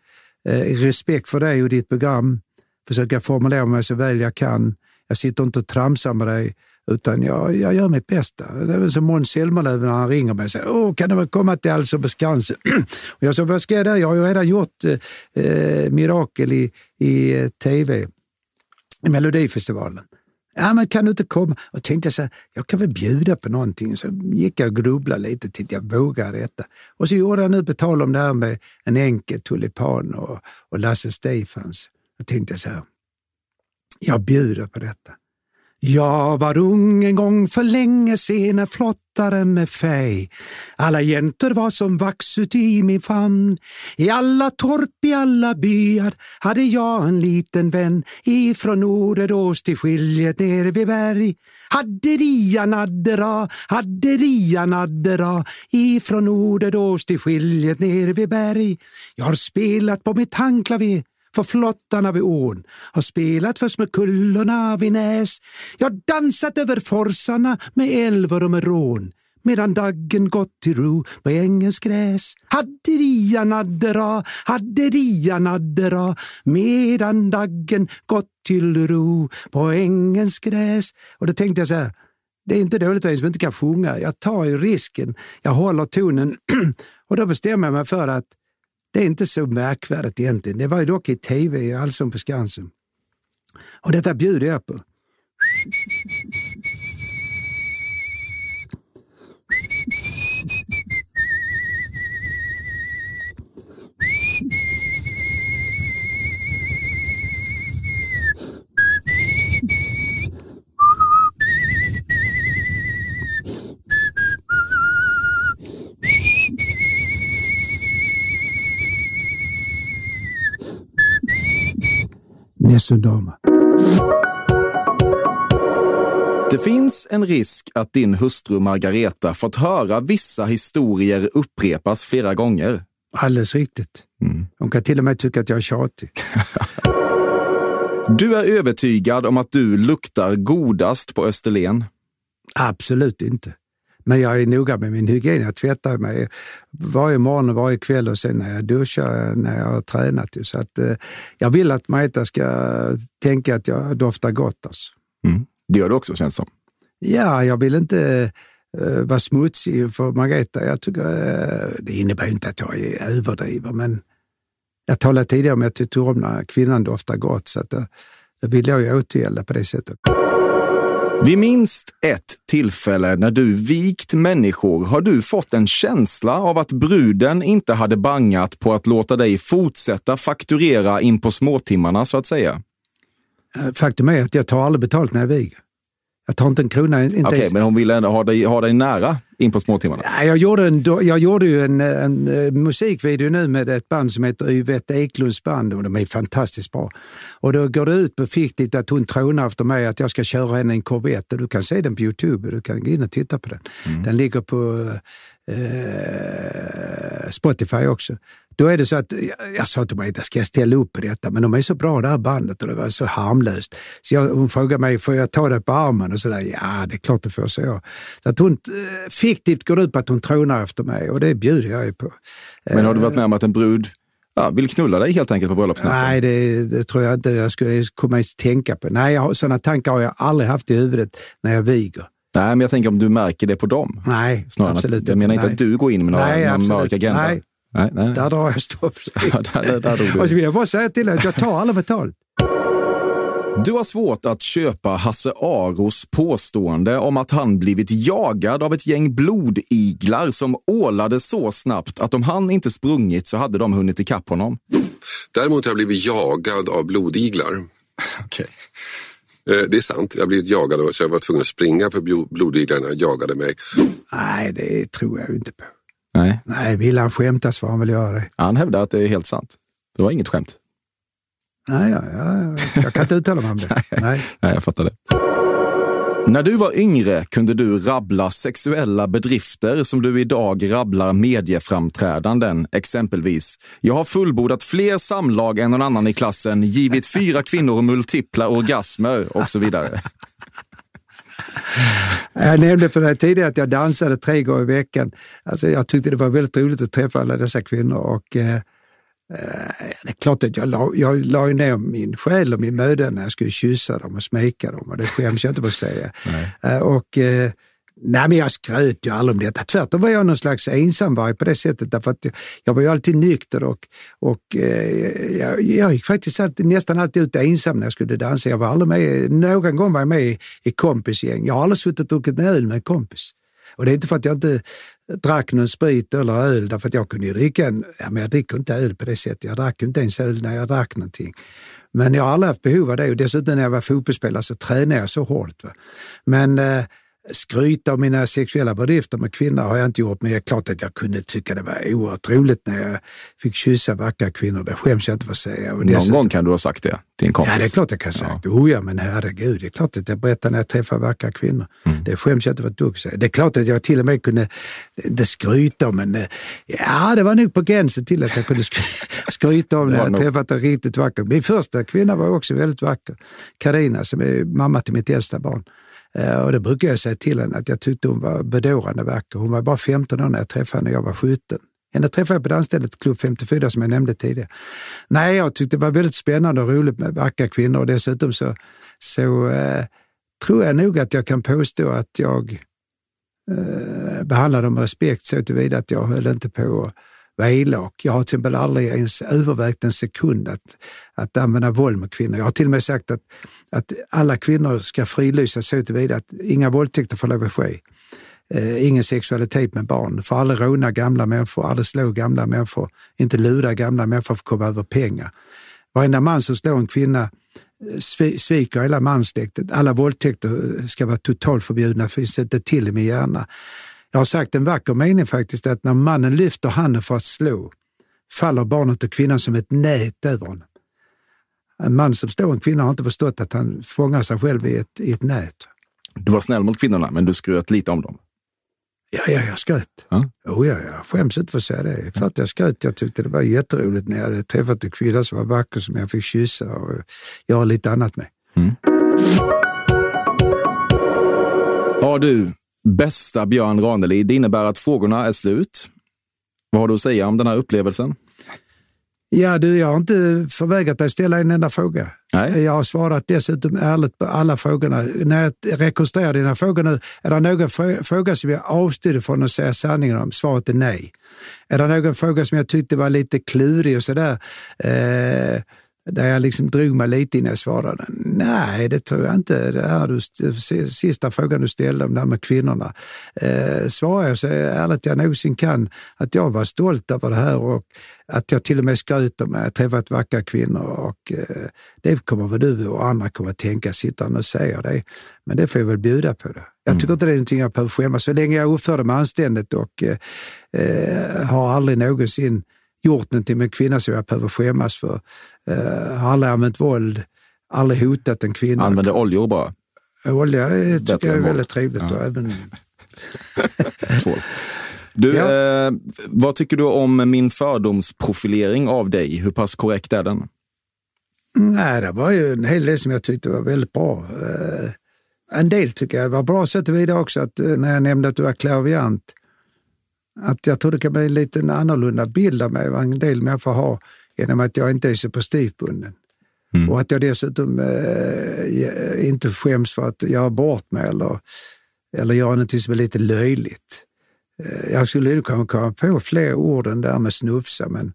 eh, respekt för dig och ditt program, försöka formulera mig så väl jag kan. Jag sitter inte och tramsar med dig, utan jag, jag gör mitt bästa. Det är väl som Måns Zelmerlöw när han ringer mig och säger Åh, kan du väl komma till Allsång på Skansen? och jag sa, vad ska jag där? Jag har ju redan gjort eh, mirakel i, i eh, tv, i Melodifestivalen. Ja, men kan du inte komma? Och tänkte så här, jag kan väl bjuda på någonting. Så gick jag och grubblade lite tänkte jag vågar detta. Och så gjorde jag nu på tal om det här med en enkel tulipan och, och Lasse Stefans. Då tänkte jag så här, jag bjuder på detta. Jag var ung en gång för länge sen, en flottare med fej. Alla jäntor var som vax uti min famn. I alla torp, i alla byar hade jag en liten vän ifrån Norderås till skiljet ner vid berg. Hadderia naddera, hadderia naddera ifrån Norderås till skiljet ner vid berg. Jag har spelat på mitt handklaver för flottarna vid ån, har spelat först med kullorna vid Näs. Jag dansat över forsarna med älvor och med rån medan daggen gått till ro på ängens gräs. Hadderia naddera, hadderia naddera, medan daggen gått till ro på ängens gräs. Och då tänkte jag så här, det är inte dåligt att jag inte kan sjunga. Jag tar ju risken, jag håller tonen och då bestämmer jag mig för att det är inte så märkvärdigt egentligen. Det var ju dock i tv, i Allsång på Skansen. Och detta bjuder jag på. Nessundama. Det finns en risk att din hustru Margareta fått höra vissa historier upprepas flera gånger. Alldeles riktigt. Mm. Hon kan till och med tycka att jag är tjatig. Du är övertygad om att du luktar godast på Österlen? Absolut inte. Men jag är noga med min hygien. Jag tvättar mig varje morgon och varje kväll och sen när jag duschar när jag har tränat. Så att, eh, jag vill att Marita ska tänka att jag doftar gott. Alltså. Mm. Det gör du också känns som. Ja, jag vill inte uh, vara smutsig för Margareta. Jag tycker, uh, det innebär inte att jag är överdriver, men jag talade tidigare om att jag tycker om när kvinnan doftar gott, så att, uh, det vill jag ju återgälda på det sättet. Vid minst ett tillfälle när du vikt människor har du fått en känsla av att bruden inte hade bangat på att låta dig fortsätta fakturera in på småtimmarna, så att säga. Eh, faktum är att jag tar aldrig betalt när jag viger. Jag tar inte en krona. Inte Okej, ens- men hon ville ändå ha dig, ha dig nära in på småtimmarna. Nej, Jag gjorde, en, jag gjorde ju en, en, eh, musikvideo nu med ett band som heter Yvette Eklunds band och de är fantastiskt bra. Och då går det ut på fiktivt att hon trånar efter mig att jag ska köra henne en Corvette. Du kan se den på Youtube, du kan gå in och titta på den. Den ligger på eh, Spotify också. Då är det så att jag, sa till mig, ska jag ställa upp på detta? Men de är så bra det här bandet och det var så harmlöst. Så jag, hon frågade mig, får jag ta dig på armen? Och sådär, ja det är klart du får, så jag. Så att hon eh, fiktivt går ut på att hon trånar efter mig och det bjuder jag ju på. Men har du varit med om att en brud ja, vill knulla dig helt enkelt på bröllopsnatten? Nej, det, det tror jag inte jag skulle komma att tänka på. Nej, jag, sådana tankar har jag aldrig haft i huvudet när jag viger. Nej, men jag tänker om du märker det på dem. Nej, Snarare absolut att, jag menar inte nej. att du går in med några, Nej, någon absolut. mörk agenda. Nej. Nej, nej. Där drar jag stopp. Ja, där, där drog du. Och så vill jag bara säga till dig att jag tar aldrig betalt. Du har svårt att köpa Hasse Aros påstående om att han blivit jagad av ett gäng blodiglar som ålade så snabbt att om han inte sprungit så hade de hunnit ikapp honom. Däremot har jag blivit jagad av blodiglar. Okej. Eh, Det är sant, jag har blivit jagad och- så jag var tvungen att springa för blo- blodiglarna jagade mig. Nej, det tror jag inte på. Nej, Nej, vill han skämta så får han väl göra det. han hävdar att det är helt sant. Det var inget skämt. Nej, ja, ja, jag kan inte uttala mig om det. Nej. Nej, jag fattar det. När du var yngre kunde du rabbla sexuella bedrifter som du idag rabblar medieframträdanden, exempelvis. Jag har fullbordat fler samlag än någon annan i klassen, givit fyra kvinnor multipla orgasmer och så vidare. Jag nämnde för dig tidigare att jag dansade tre gånger i veckan. Alltså, jag tyckte det var väldigt roligt att träffa alla dessa kvinnor och eh, Eh, Det är klart att jag la, jag la ner min själ och min möda när jag skulle kyssa dem och smeka dem och det skäms jag inte för att säga. Eh, Och, eh, nej, men jag skröt ju aldrig om detta. Tvärtom var jag någon slags ensamvarg på det sättet. Därför att jag, var ju alltid nykter och, och eh, jag, jag gick faktiskt alltid, nästan alltid ut ensam när jag skulle dansa. Jag var aldrig med, någon gång var jag med i, i kompisgäng. Jag har aldrig suttit och druckit en öl med en kompis. Och det är inte för att jag inte drack någon sprit eller öl, därför att jag kunde ju dricka en, ja, men jag dricker inte öl på det sättet. Jag drack inte ens öl när jag drack någonting. Men jag har aldrig haft behov av det och dessutom när jag var fotbollsspelare så tränade jag så hårt. Va? Men eh, skryta om mina sexuella bedrifter med kvinnor har jag inte gjort, men det är klart att jag kunde tycka det var oerhört roligt när jag fick kyssa vackra kvinnor. Det skäms jag inte för att säga. Och Någon gång kan du ha sagt det till en kompis. Ja, det är klart jag kan säga. Ja. Oh ja, men herregud, det är klart att jag berättar när jag träffar vackra kvinnor. Mm. Det skäms jag inte för ett dugg säga. Det är klart att jag till och med kunde, inte skryta om, men ja, det var nog på gränsen till att jag kunde sk- skryta om när jag nog- träffat en riktigt vacker. Min första kvinna var också väldigt vacker. Karina som är mamma till mitt äldsta barn. Eh, och det brukar jag säga till henne att jag tyckte hon var bedårande vacker. Hon var bara 15 år när jag träffade henne, och jag var 17. Henne träffade jag på dansstället Klubb 54 som jag nämnde tidigare. Nej, jag tyckte det var väldigt spännande och roligt med vackra kvinnor och dessutom så, så eh, tror jag nog att jag kan påstå att jag eh, behandlade dem med respekt så tillvida att jag höll inte på att vara elak. Jag har till exempel aldrig ens övervägt en sekund att, att använda våld mot kvinnor. Jag har till och med sagt att, att alla kvinnor ska frilysas så tillvida att inga våldtäkter får lov att ske. Eh, ingen sexualitet med barn. Får aldrig råna gamla människor, aldrig slå gamla människor, inte lura gamla människor för att komma över pengar. Varenda man som slår en kvinna eh, sviker hela manssläktet. Alla våldtäkter eh, ska vara totalt förbjudna, finns det inte till i min hjärna. Jag har sagt en vacker mening faktiskt, att när mannen lyfter handen för att slå faller barnet och kvinnan som ett nät över honom. En man som slår en kvinna har inte förstått att han fångar sig själv i ett, i ett nät. Du var snäll mot kvinnorna, men du skröt lite om dem. Ja, ja, jag skröt. Ja. Oh, ja, jag skäms inte för att säga det. Klart jag skröt. Jag tyckte det var jätteroligt när jag hade träffat en kvinna som var vacker som jag fick kyssa och göra lite annat med. Ja du, bästa Björn Ranelid, det innebär att frågorna är slut. Vad har du att säga om den här upplevelsen? Ja, du, jag har inte förvägrat dig ställa en enda fråga. Nej. Jag har svarat dessutom ärligt på alla frågorna. När jag rekonstruerar dina frågor nu, är det någon frå- fråga som jag avstod från att säga sanningen om? Svaret är nej. Är det någon fråga som jag tyckte var lite klurig och sådär, eh, där jag liksom drog mig lite innan jag svarade? Nej, det tror jag inte. Det här du, st- sista frågan du ställde om det här med kvinnorna, eh, svarar jag så ärligt jag någonsin kan att jag var stolt över det här och att jag till och med skryter med att jag träffat vackra kvinnor och eh, det kommer väl du och andra kommer att tänka sittande och säga det. Men det får jag väl bjuda på det. Jag tycker inte det är någonting jag behöver skämmas Så länge jag uppförde mig anständigt och eh, eh, har aldrig någonsin gjort någonting med en kvinna som jag behöver skämmas för. Eh, har aldrig använt våld, aldrig hotat en kvinna. Använde oljor bara. Olja eh, tycker jag är väldigt trevligt. Ja. Även. Du, Ja. eh, vad tycker du om min fördomsprofilering av dig? Hur pass korrekt är den? Nej, det var ju en hel del som jag tyckte var väldigt bra. Eh, en del tycker jag var bra så tillvida också att eh, när jag nämnde att du var klaviant, att jag tror det kan bli en liten annorlunda bild av mig vad en del människor har genom att jag inte är så prestigbunden. Och att jag dessutom eh, inte skäms för att göra bort mig eller, eller göra någonting som är lite löjligt. Eh, Jag skulle nog komma på fler ord än där med snufsa, men,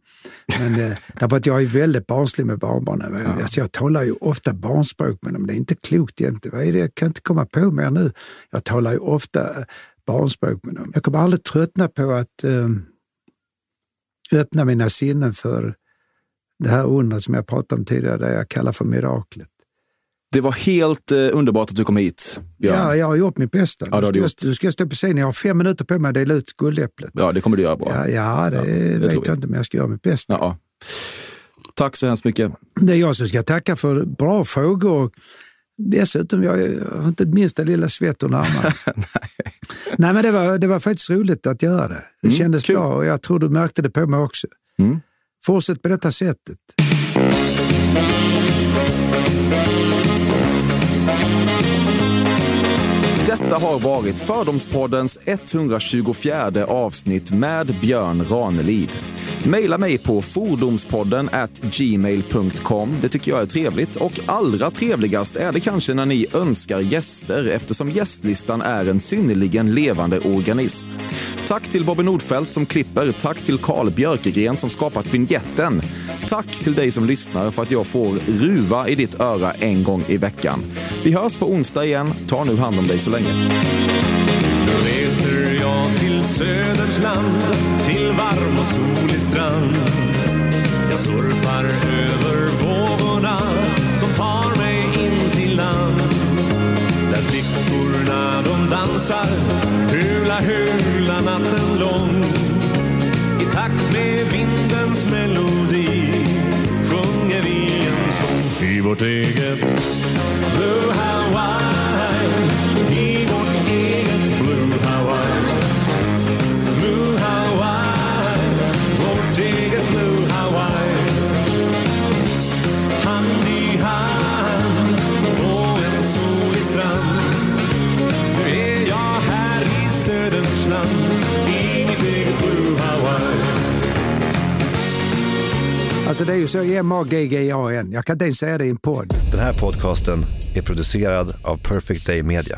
men eh, därför att jag är väldigt barnslig med barnbarnen. Ja. Alltså jag talar ju ofta barnspråk med dem, det är inte klokt egentligen. Vad är det? Jag kan inte komma på mer nu. Jag talar ju ofta barnspråk med dem. Jag kommer aldrig tröttna på att eh, öppna mina sinnen för det här undret som jag pratade om tidigare, det jag kallar för miraklet. Det var helt eh, underbart att du kom hit, Björn. Ja, jag har gjort mitt bästa. Ja, du ska nu ska stå på scenen, jag har fem minuter på mig att dela ut guldäpplet. Ja, det kommer du göra bra. Ja, ja det det vet jag inte, men jag ska göra mitt bästa. Ja. Tack så hemskt mycket. Det är jag som ska tacka för bra frågor. Dessutom, jag har inte minsta lilla svett under armarna. Nej. men det var, det var faktiskt roligt att göra det. Det Mm, kändes kul. bra och jag tror du märkte det på mig också. Mm. Fortsätt på detta sättet. Detta har varit Fördomspoddens 124 avsnitt med Björn Ranelid. Maila mig på fordomspodden at gmail.com. Det tycker jag är trevligt. Och allra trevligast är det kanske när ni önskar gäster eftersom gästlistan är en synnerligen levande organism. Tack till Bobby Nordfeldt som klipper. Tack till Carl Björkegren som skapat vignetten. Tack till dig som lyssnar för att jag får ruva i ditt öra en gång i veckan. Vi hörs på onsdag igen. Ta nu hand om dig så länge. Nu reser jag till Söderns land, till varm och solig strand. Jag surfar över vågorna som tar mig in till land. Där flickorna de dansar, hula hula natten lång. I takt med vindens melodi sjunger vi en sång i vårt eget Blue Hawaii. Alltså det är ju så M-A-G-G-A-N. Jag kan inte ens säga det i en podd. Den här podcasten är producerad av Perfect Day Media.